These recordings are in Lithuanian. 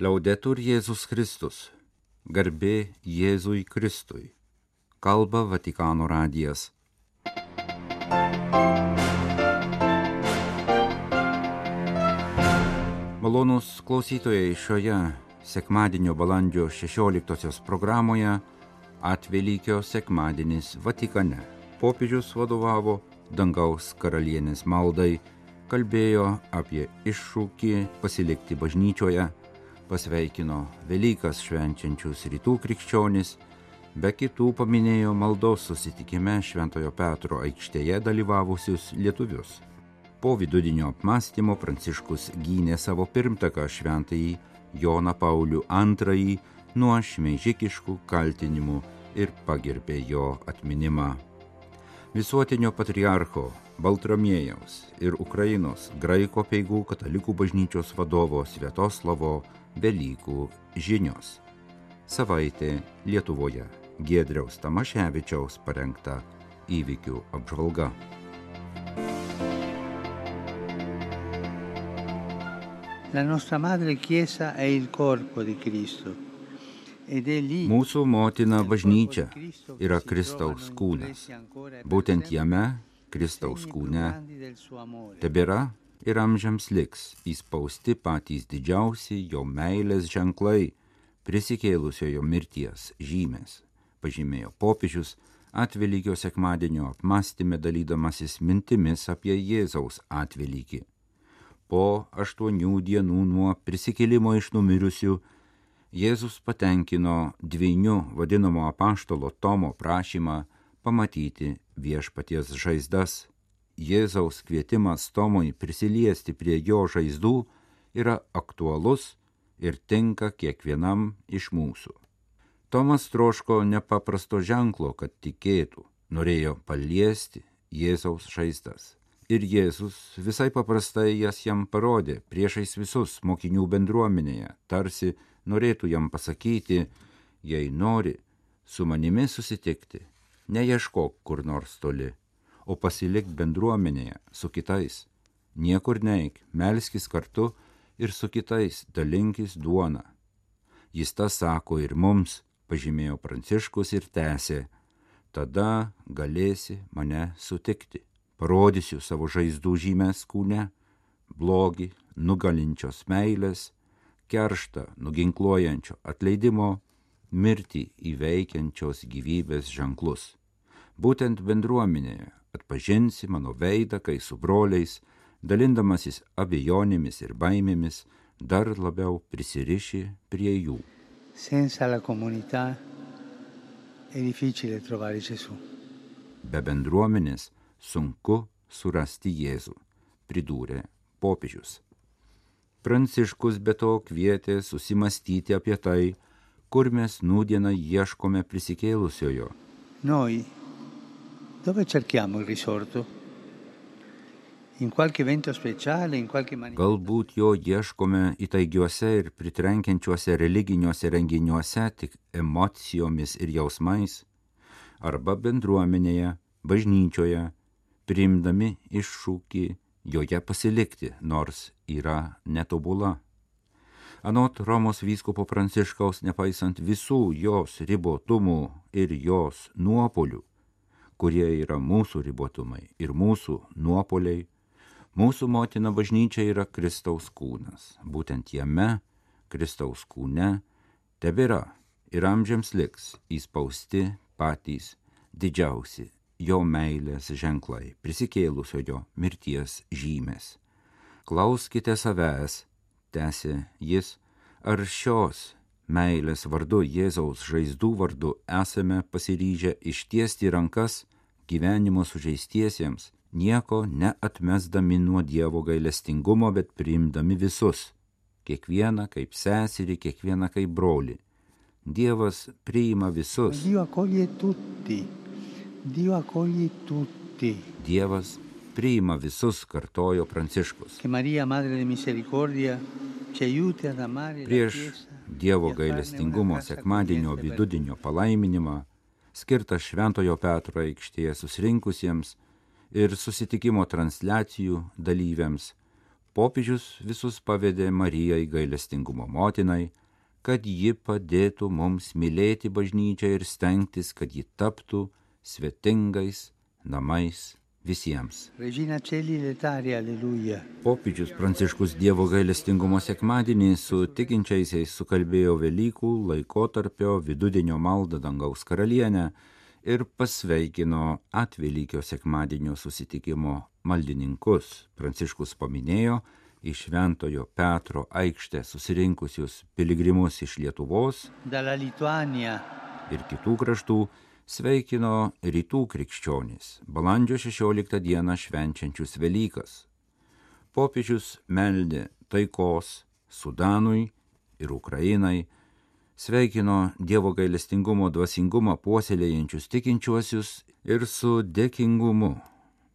Liaudetur Jėzus Kristus. Garbė Jėzui Kristui. Kalba Vatikano radijas. Malonus klausytojai šioje sekmadienio balandžio 16 programoje Atvelykio sekmadienis Vatikane. Popiežius vadovavo dangaus karalienės maldai, kalbėjo apie iššūkį pasilikti bažnyčioje, pasveikino Velykas švenčiančius rytų krikščionis, be kitų paminėjo maldos susitikime Šventojo Petro aikštėje dalyvavusius lietuvius. Po vidudinio apmąstymo Pranciškus gynė savo pirmtaką šventąjį Joną Paulių II nuo šmeižikiškų kaltinimų ir pagerbė jo atminimą. Visuotinio patriarcho Baltramiejaus ir Ukrainos graiko peigų katalikų bažnyčios vadovo Svietoslavo Velykų žinios. Savaitė Lietuvoje Giedriaus Tamaševičiaus parengta įvykių apžvalga. La nostra madre Chiesa è il corpo di Cristo. Mūsų motina bažnyčia yra Kristaus kūnas. Būtent jame, Kristaus kūne, tebėra ir amžiams liks įspausti patys didžiausi jo meilės ženklai, prisikėlusiojo mirties žymės, pažymėjo popiežius atvelykio sekmadienio apmąstymė dalydamasis mintimis apie Jėzaus atvelykį po aštuonių dienų nuo prisikėlimo iš numirusių, Jėzus patenkino dviejų vadinamo apaštalo Tomo prašymą pamatyti viešpaties žaizdas. Jėzaus kvietimas Tomui prisiliesti prie jo žaizdų yra aktualus ir tinka kiekvienam iš mūsų. Tomas troško nepaprasto ženklo, kad tikėtų, norėjo paliesti Jėzaus žaizdas. Ir Jėzus visai paprastai jas jam parodė priešais visus mokinių bendruomenėje, tarsi norėtų jam pasakyti, jei nori su manimi susitikti, neieškok kur nors toli, o pasilik bendruomenėje su kitais. Niekur neik, melskis kartu ir su kitais dalinkis duona. Jis tą sako ir mums, pažymėjo Pranciškus ir tęsė, tada galėsi mane sutikti parodysiu savo žaizdų žymės kūne, blogį, nugalinčios meilės, kerštą, nuginkluojančio atleidimo, mirtį įveikiančios gyvybės ženklus. Būtent bendruomenėje atpažinsi mano veidą, kai su broliais, dalindamasis abejonėmis ir baimėmis, dar labiau prisiriši prie jų. Senza la comunità è difficile trovare Gesù. Be bendruomenės sunku surasti Jėzų, pridūrė popiežius. Pranciškus be to kvietė susimastyti apie tai, kur mes nūdieną ieškome prisikėlusiojo. Noi dove cerchiamo il risorto? Galbūt jo ieškome įtaigiuose ir pritrenkiančiuose religiniuose renginiuose tik emocijomis ir jausmais, arba bendruomenėje, bažnyčioje, priimdami iššūkį joje pasilikti, nors yra netobula. Anot Romos vyskupo Pranciškaus, nepaisant visų jos ribotumų ir jos nuopolių, kurie yra mūsų ribotumai ir mūsų nuopoliai, mūsų motina bažnyčia yra Kristaus kūnas. Būtent jame, Kristaus kūne, tebėra ir amžiams liks įspausti patys didžiausi jo meilės ženklai, prisikėlusiojo mirties žymės. Klauskite savęs, tęsė jis, ar šios meilės vardu Jėzaus žaizdų vardu esame pasiryžę ištiesti rankas gyvenimo sužeistiesiems, nieko neatmesdami nuo Dievo gailestingumo, bet priimdami visus, kiekvieną kaip seserį, kiekvieną kaip brolį. Dievas priima visus. Dievas priima visus, kartojo Pranciškus. Prieš. Dievo e gailestingumo sekmadienio vidudinio palaiminimą, skirtą Šventojo Petro aikštėje susirinkusiems ir susitikimo transliacijų dalyviams, Popiežius visus pavedė Marijai gailestingumo motinai, kad ji padėtų mums mylėti bažnyčią ir stengtis, kad ji taptų svetingais namais visiems. Popiežius Pranciškus Dievo gailestingumo sekmadienį su tikinčiaisiais sukalbėjo Velykų laikotarpio vidudienio maldą dangaus karalienę ir pasveikino atvelykio sekmadienio susitikimo maldininkus. Pranciškus paminėjo į Šventojo Petro aikštę susirinkusius piligrimus iš Lietuvos ir kitų kraštų sveikino rytų krikščionys, balandžio 16 dieną švenčiančius Velykas. Popiežius meldė taikos Sudanui ir Ukrainai, sveikino Dievo gailestingumo dvasingumą puoselėjančius tikinčiuosius ir su dėkingumu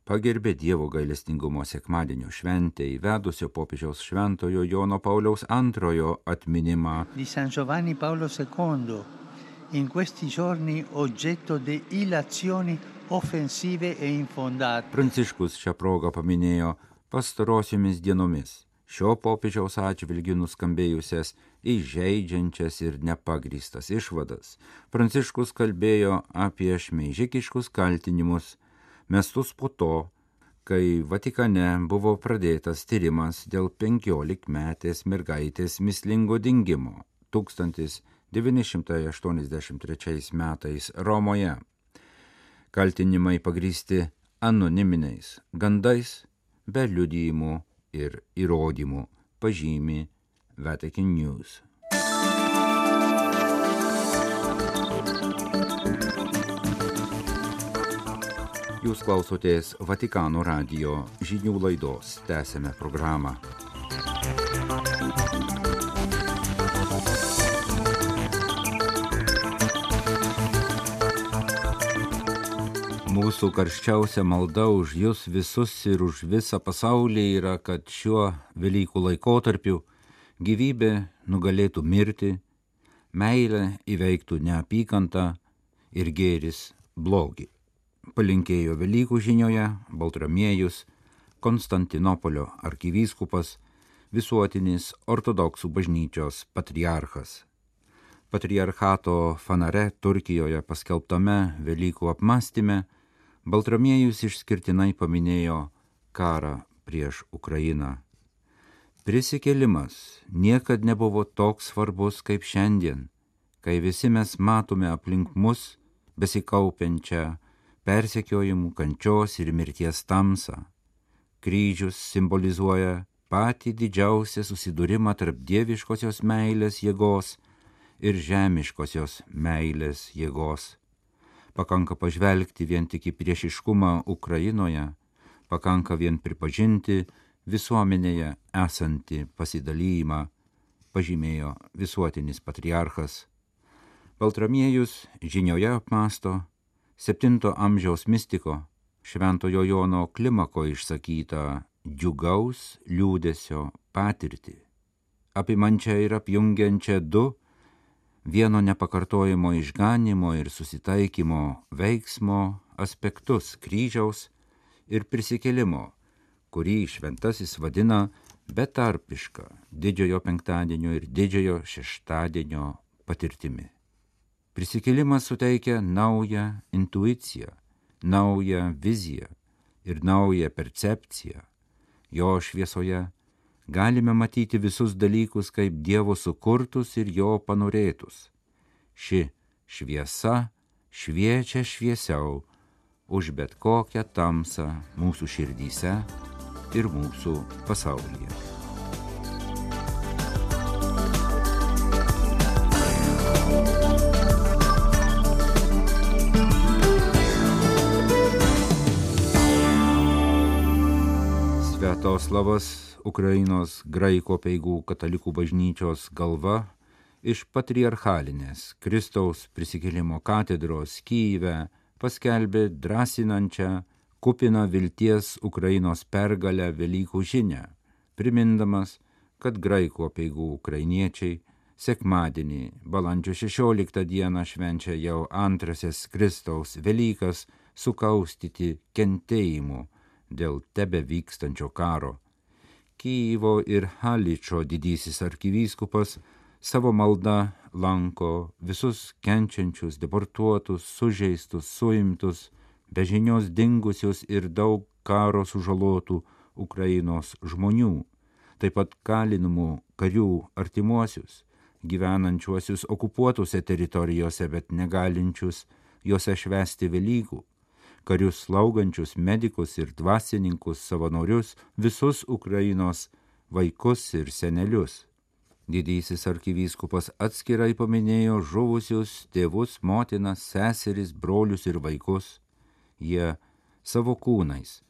pagerbė Dievo gailestingumo sekmadienio šventę įvedusio popiežiaus šventojo Jono Pauliaus antrojo atminimą di San Giovanni Paolo II, in questi giorni oggetto di illazioni offensive e infondate. Pranciškus šią progą paminėjo pastarosiomis dienomis šio popiežiaus atžvilgių nuskambėjusias įžeidžiančias ir nepagrystas išvadas. Pranciškus kalbėjo apie šmeižikiškus kaltinimus, mestus po to, kai Vatikane buvo pradėtas tyrimas dėl 15 metės mergaitės mislingo dingimo 1983 metais Romoje. Kaltinimai pagrysti anoniminiais gandais be liudijimų ir įrodymų, pažymi Vatican News. Jūs klausotės Vatikano radio žinių laidos, tęsėme programą. Mūsų karščiausia malda už jūs visus ir už visą pasaulį yra, kad šiuo Velykų laikotarpiu gyvybė nugalėtų mirti, meilė įveiktų neapykantą ir gėris blogį. Palinkėjo Velykų žinioje Baltramiejus, Konstantinopolio arkivyskupas, visuotinis ortodoksų bažnyčios patriarchas. Patriarchato fanare Turkijoje paskelbtame Velykų apmąstyme Baltramiejus išskirtinai paminėjo karą prieš Ukrainą. Prisikėlimas niekad nebuvo toks svarbus kaip šiandien, kai visi mes matome aplink mus besikaupiančią persekiojimų, kančios ir mirties tamsą. Kryžius simbolizuoja patį didžiausią susidūrimą tarp dieviškosios meilės jėgos ir žemiškosios meilės jėgos pakanka pažvelgti vien tik į priešiškumą Ukrainoje, pakanka vien pripažinti visuomenėje esantį pasidalymą, pažymėjo visuotinis patriarchas. Baltramiejus žinioje apmasto 7 amžiaus mistiko Šventojo Jono Klimako išsakytą džiugaus liūdėsio patirtį, apimančią ir apjungiančią du vieno nepakartojimo išganimo ir susitaikymo veiksmo aspektus kryžiaus ir prisikėlimo, kurį šventasis vadina betarpiška didžiojo penktadienio ir didžiojo šeštadienio patirtimi. Prisikėlimas suteikia naują intuiciją, naują viziją ir naują percepciją. Jo šviesoje galime matyti visus dalykus kaip Dievo sukurtus ir jo panorėtus. Ši šviesa šviečia šviesiau už bet kokią tamsą mūsų širdyse ir mūsų pasaulyje. Sviatoslavas Ukrainos graiko peigų katalikų bažnyčios galva iš patriarchalinės Kristaus prisikėlimo katedros Kyive paskelbė drąsinančią, kupiną vilties Ukrainos pergalę Velykų žinę, primindamas, kad graiko peigų ukrainiečiai sekmadienį balandžio 16 dieną švenčia jau antrasis Kristaus Velykas sukaustyti kentėjimu dėl tebe vykstančio karo Kyjivo ir Haličio didysis arkivyskupas savo malda lanko visus kenčiančius, deportuotus, sužeistus, suimtus, bežinios dingusius ir daug karo sužalotų Ukrainos žmonių, taip pat kalinamų karių artimuosius, gyvenančiuosius okupuotose teritorijose, bet negalinčius juose švesti Velykų, karius slaugančius medikus ir dvasininkus, savanorius, visus Ukrainos vaikus ir senelius. Didysis arkivyskupas atskirai paminėjo žuvusius tėvus, motinas, seseris, brolius ir vaikus. Jie savo kūnais,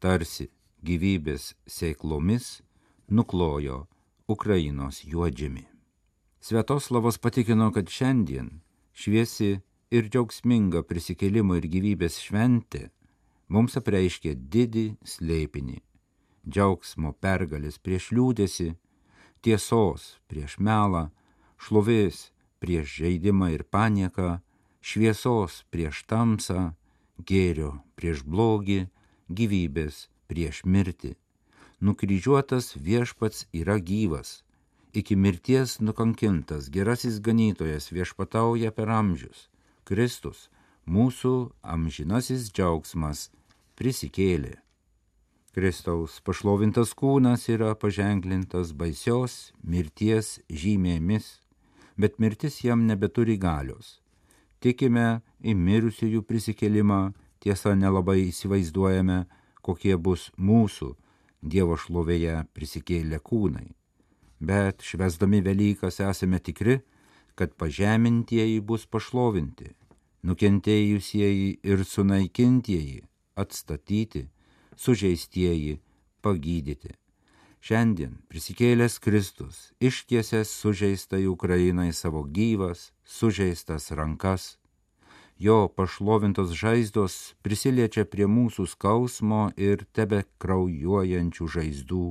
tarsi gyvybės sėklomis, nuklojo Ukrainos juodžiami. Svetoslavas patikino, kad šiandien šviesi ir džiaugsminga prisikėlimo ir gyvybės šventė mums apreiškia didį slėpinį - džiaugsmo pergalės prieš liūdėsi tiesos prieš melą, šlovės prieš žaidimą ir panieką, šviesos prieš tamsą, gėrio prieš blogį, gyvybės prieš mirtį. Nukryžiuotas viešpats yra gyvas, iki mirties nukankintas gerasis ganytojas viešpatauja per amžius. Kristus, mūsų amžinasis džiaugsmas, prisikėlė. Kristaus pašlovintas kūnas yra paženklintas baisios mirties žymėmis, bet mirtis jam nebeturi galios. Tikime į mirusiųjų prisikėlimą, tiesa nelabai įsivaizduojame, kokie bus mūsų Dievo šlovėje prisikėlę kūnai. Bet švesdami Velykas esame tikri, kad pažemintieji bus pašlovinti, nukentėjusieji ir sunaikintieji atstatyti sužeistieji pagydyti. Šiandien prisikėlęs Kristus ištiesęs sužeistai Ukrainai savo gyvas, sužeistas rankas, jo pašlovintos žaizdos prisiliečia prie mūsų skausmo ir tebe kraujuojančių žaizdų.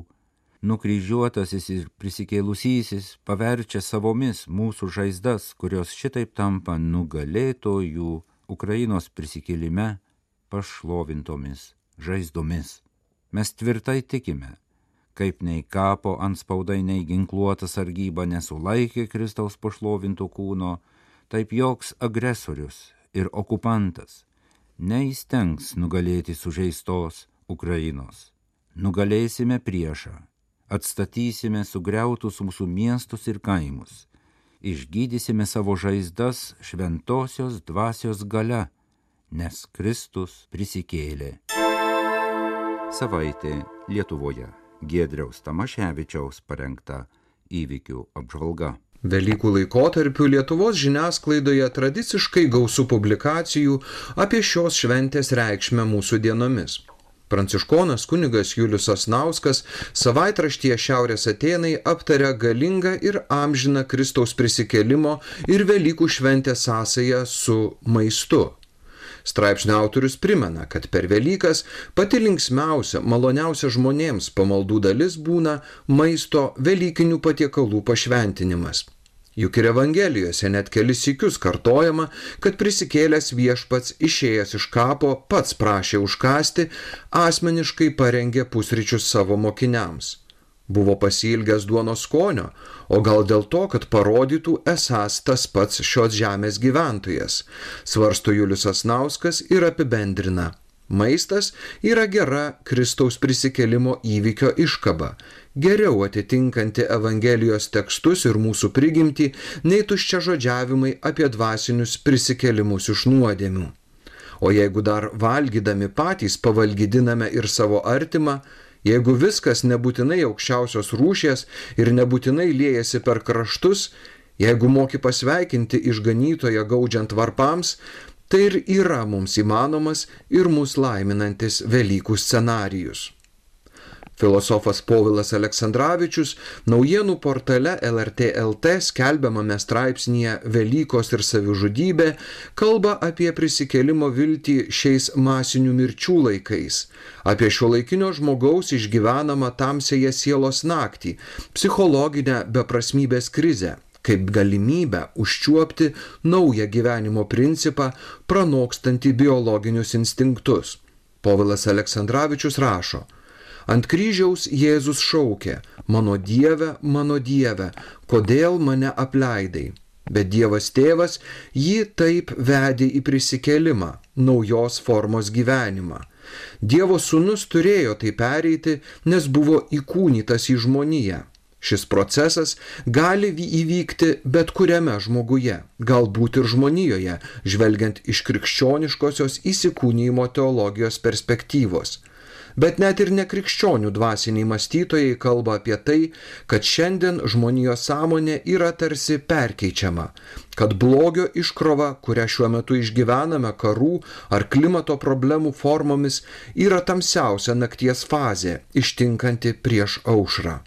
Nukryžiuotasis ir prisikėlusysis paverčia savomis mūsų žaizdas, kurios šitaip tampa nugalėtojų Ukrainos prisikėlime pašlovintomis žaizdomis. Mes tvirtai tikime, kaip nei kapo ant spaudai, nei ginkluota sargyba nesulaikė Kristaus pašlovinto kūno, taip joks agresorius ir okupantas neįstengs nugalėti sužeistos Ukrainos. Nugalėsime priešą, atstatysime sugriautus mūsų miestus ir kaimus, išgydysime savo žaizdas šventosios dvasios gale, nes Kristus prisikėlė savaitė Lietuvoje. Giedriaus Tamaševičiaus parengta įvykių apžvalga. Velykų laikotarpiu Lietuvos žiniasklaidoje tradiciškai gausų publikacijų apie šios šventės reikšmę mūsų dienomis. Pranciškonas kunigas Julius Asnauskas savaitraštyje Šiaurės Atenai aptaria galingą ir amžiną Kristaus prisikėlimo ir Velykų šventės sąsają su maistu. Straipsnio autorius primena, kad per Velykas pati linksmiausia, maloniausia žmonėms pamaldų dalis būna maisto Velykinių patiekalų pašventinimas. Juk ir Evangelijose net kelis sikius kartojama, kad prisikėlęs viešpats išėjęs iš kapo pats prašė užkasti, asmeniškai parengė pusryčius savo mokiniams. Buvo pasilgęs duonos skonio, o gal dėl to, kad parodytų esas tas pats šios žemės gyventojas, svarsto Julius Asnauskas ir apibendrina. Maistas yra gera Kristaus prisikelimo įvykio iškaba, geriau atitinkanti Evangelijos tekstus ir mūsų prigimtį, nei tuščia žodžiavimai apie dvasinius prisikelimus iš nuodėmių. O jeigu dar valgydami patys pavalgydiname ir savo artimą, Jeigu viskas nebūtinai aukščiausios rūšies ir nebūtinai liejasi per kraštus, jeigu moki pasveikinti išganytoje gaudžiant varpams, tai ir yra mums įmanomas ir mus laiminantis Velykų scenarijus. Filosofas Povilas Aleksandravičius naujienų portale LRT LT skelbiamame straipsnėje Velykos ir savižudybė kalba apie prisikėlimo viltį šiais masinių mirčių laikais, apie šio laikinio žmogaus išgyvenamą tamsėje sielos naktį, psichologinę beprasmybės krizę kaip galimybę užčiuopti naują gyvenimo principą, pranokstantį biologinius instinktus. Povilas Aleksandravičius rašo, Ant kryžiaus Jėzus šaukė, mano Dieve, mano Dieve, kodėl mane apleidai? Bet Dievas tėvas jį taip vedė į prisikelimą, naujos formos gyvenimą. Dievo sūnus turėjo tai pereiti, nes buvo įkūnytas į žmoniją. Šis procesas gali įvykti bet kuriame žmoguje, galbūt ir žmonijoje, žvelgiant iš krikščioniškosios įsikūnymo teologijos perspektyvos. Bet net ir nekrikščionių dvasiniai mąstytojai kalba apie tai, kad šiandien žmonijos sąmonė yra tarsi perkeičiama, kad blogio iškrova, kurią šiuo metu išgyvename karų ar klimato problemų formomis, yra tamsiausia nakties fazė, ištinkanti prieš aušrą.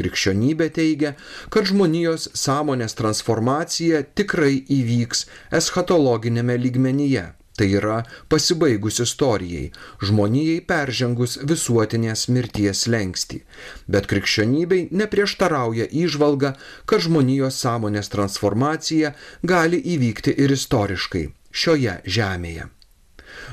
Krikščionybė teigia, kad žmonijos sąmonės transformacija tikrai įvyks eschatologinėme lygmenyje, tai yra pasibaigus istorijai, žmonijai peržengus visuotinės mirties lengsti. Bet krikščionybei neprieštarauja įžvalga, kad žmonijos sąmonės transformacija gali įvykti ir istoriškai šioje žemėje.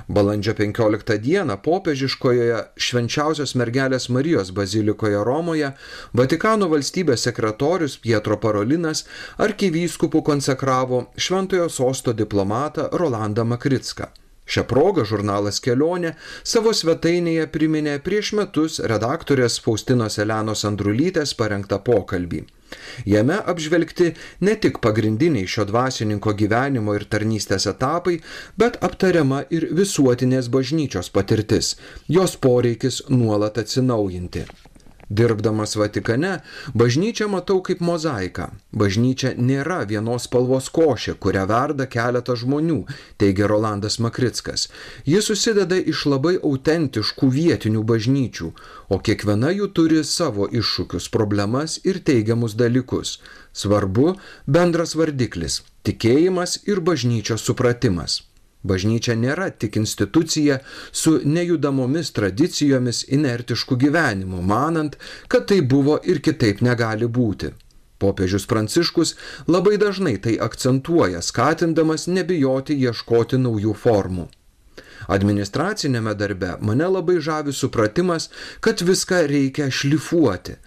Balandžio 15 dieną popiežiškoje švenčiausios mergelės Marijos bazilikoje Romoje Vatikano valstybės sekretorius Pietro Parolinas arkivyskupų konsekravo šventojo sosto diplomatą Rolandą Makricką. Šią progą žurnalas Kelionė savo svetainėje priminė prieš metus redaktorės Faustinos Elenos Andrulytės parengtą pokalbį. Jame apžvelgti ne tik pagrindiniai šio dvasininko gyvenimo ir tarnystės etapai, bet aptariama ir visuotinės bažnyčios patirtis, jos poreikis nuolat atsinaujinti. Dirbdamas Vatikane, bažnyčią matau kaip mozaiką. Bažnyčia nėra vienos spalvos košė, kurią verda keletas žmonių, teigia Rolandas Makrickas. Ji susideda iš labai autentiškų vietinių bažnyčių, o kiekviena jų turi savo iššūkius, problemas ir teigiamus dalykus. Svarbu bendras vardiklis - tikėjimas ir bažnyčios supratimas. Bažnyčia nėra tik institucija su nejudamomis tradicijomis inertiškų gyvenimų, manant, kad tai buvo ir kitaip negali būti. Popiežius Pranciškus labai dažnai tai akcentuoja, skatindamas nebijoti ieškoti naujų formų. Administracinėme darbe mane labai žavi supratimas, kad viską reikia šlifuoti,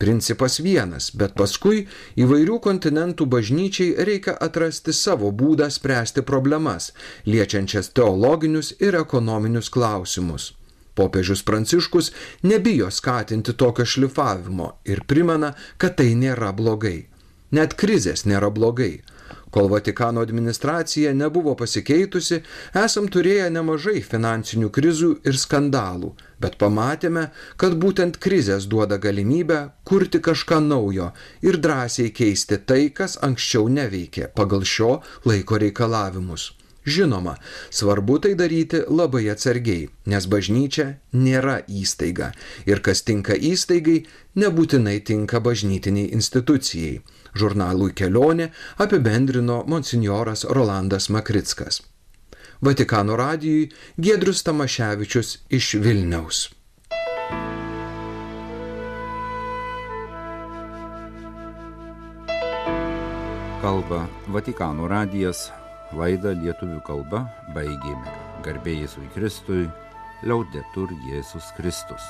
Principas vienas, bet paskui įvairių kontinentų bažnyčiai reikia atrasti savo būdą spręsti problemas, liečiančias teologinius ir ekonominius klausimus. Popiežius Pranciškus nebijo skatinti tokio šlifavimo ir primena, kad tai nėra blogai. Net krizės nėra blogai. Kol Vatikano administracija nebuvo pasikeitusi, esam turėję nemažai finansinių krizų ir skandalų, bet pamatėme, kad būtent krizės duoda galimybę kurti kažką naujo ir drąsiai keisti tai, kas anksčiau neveikė pagal šio laiko reikalavimus. Žinoma, svarbu tai daryti labai atsargiai, nes bažnyčia nėra įstaiga ir kas tinka įstaigai, nebūtinai tinka bažnytiniai institucijai žurnalui kelionė apibendrino monsinjoras Rolandas Makrickas. Vatikano radijui Giedrius Tamaševičius iš Vilniaus. Kalba Vatikano radijas, laidą lietuvių kalba baigėme. Garbėjai Jėzui Kristui, liaudetur Jėzus Kristus.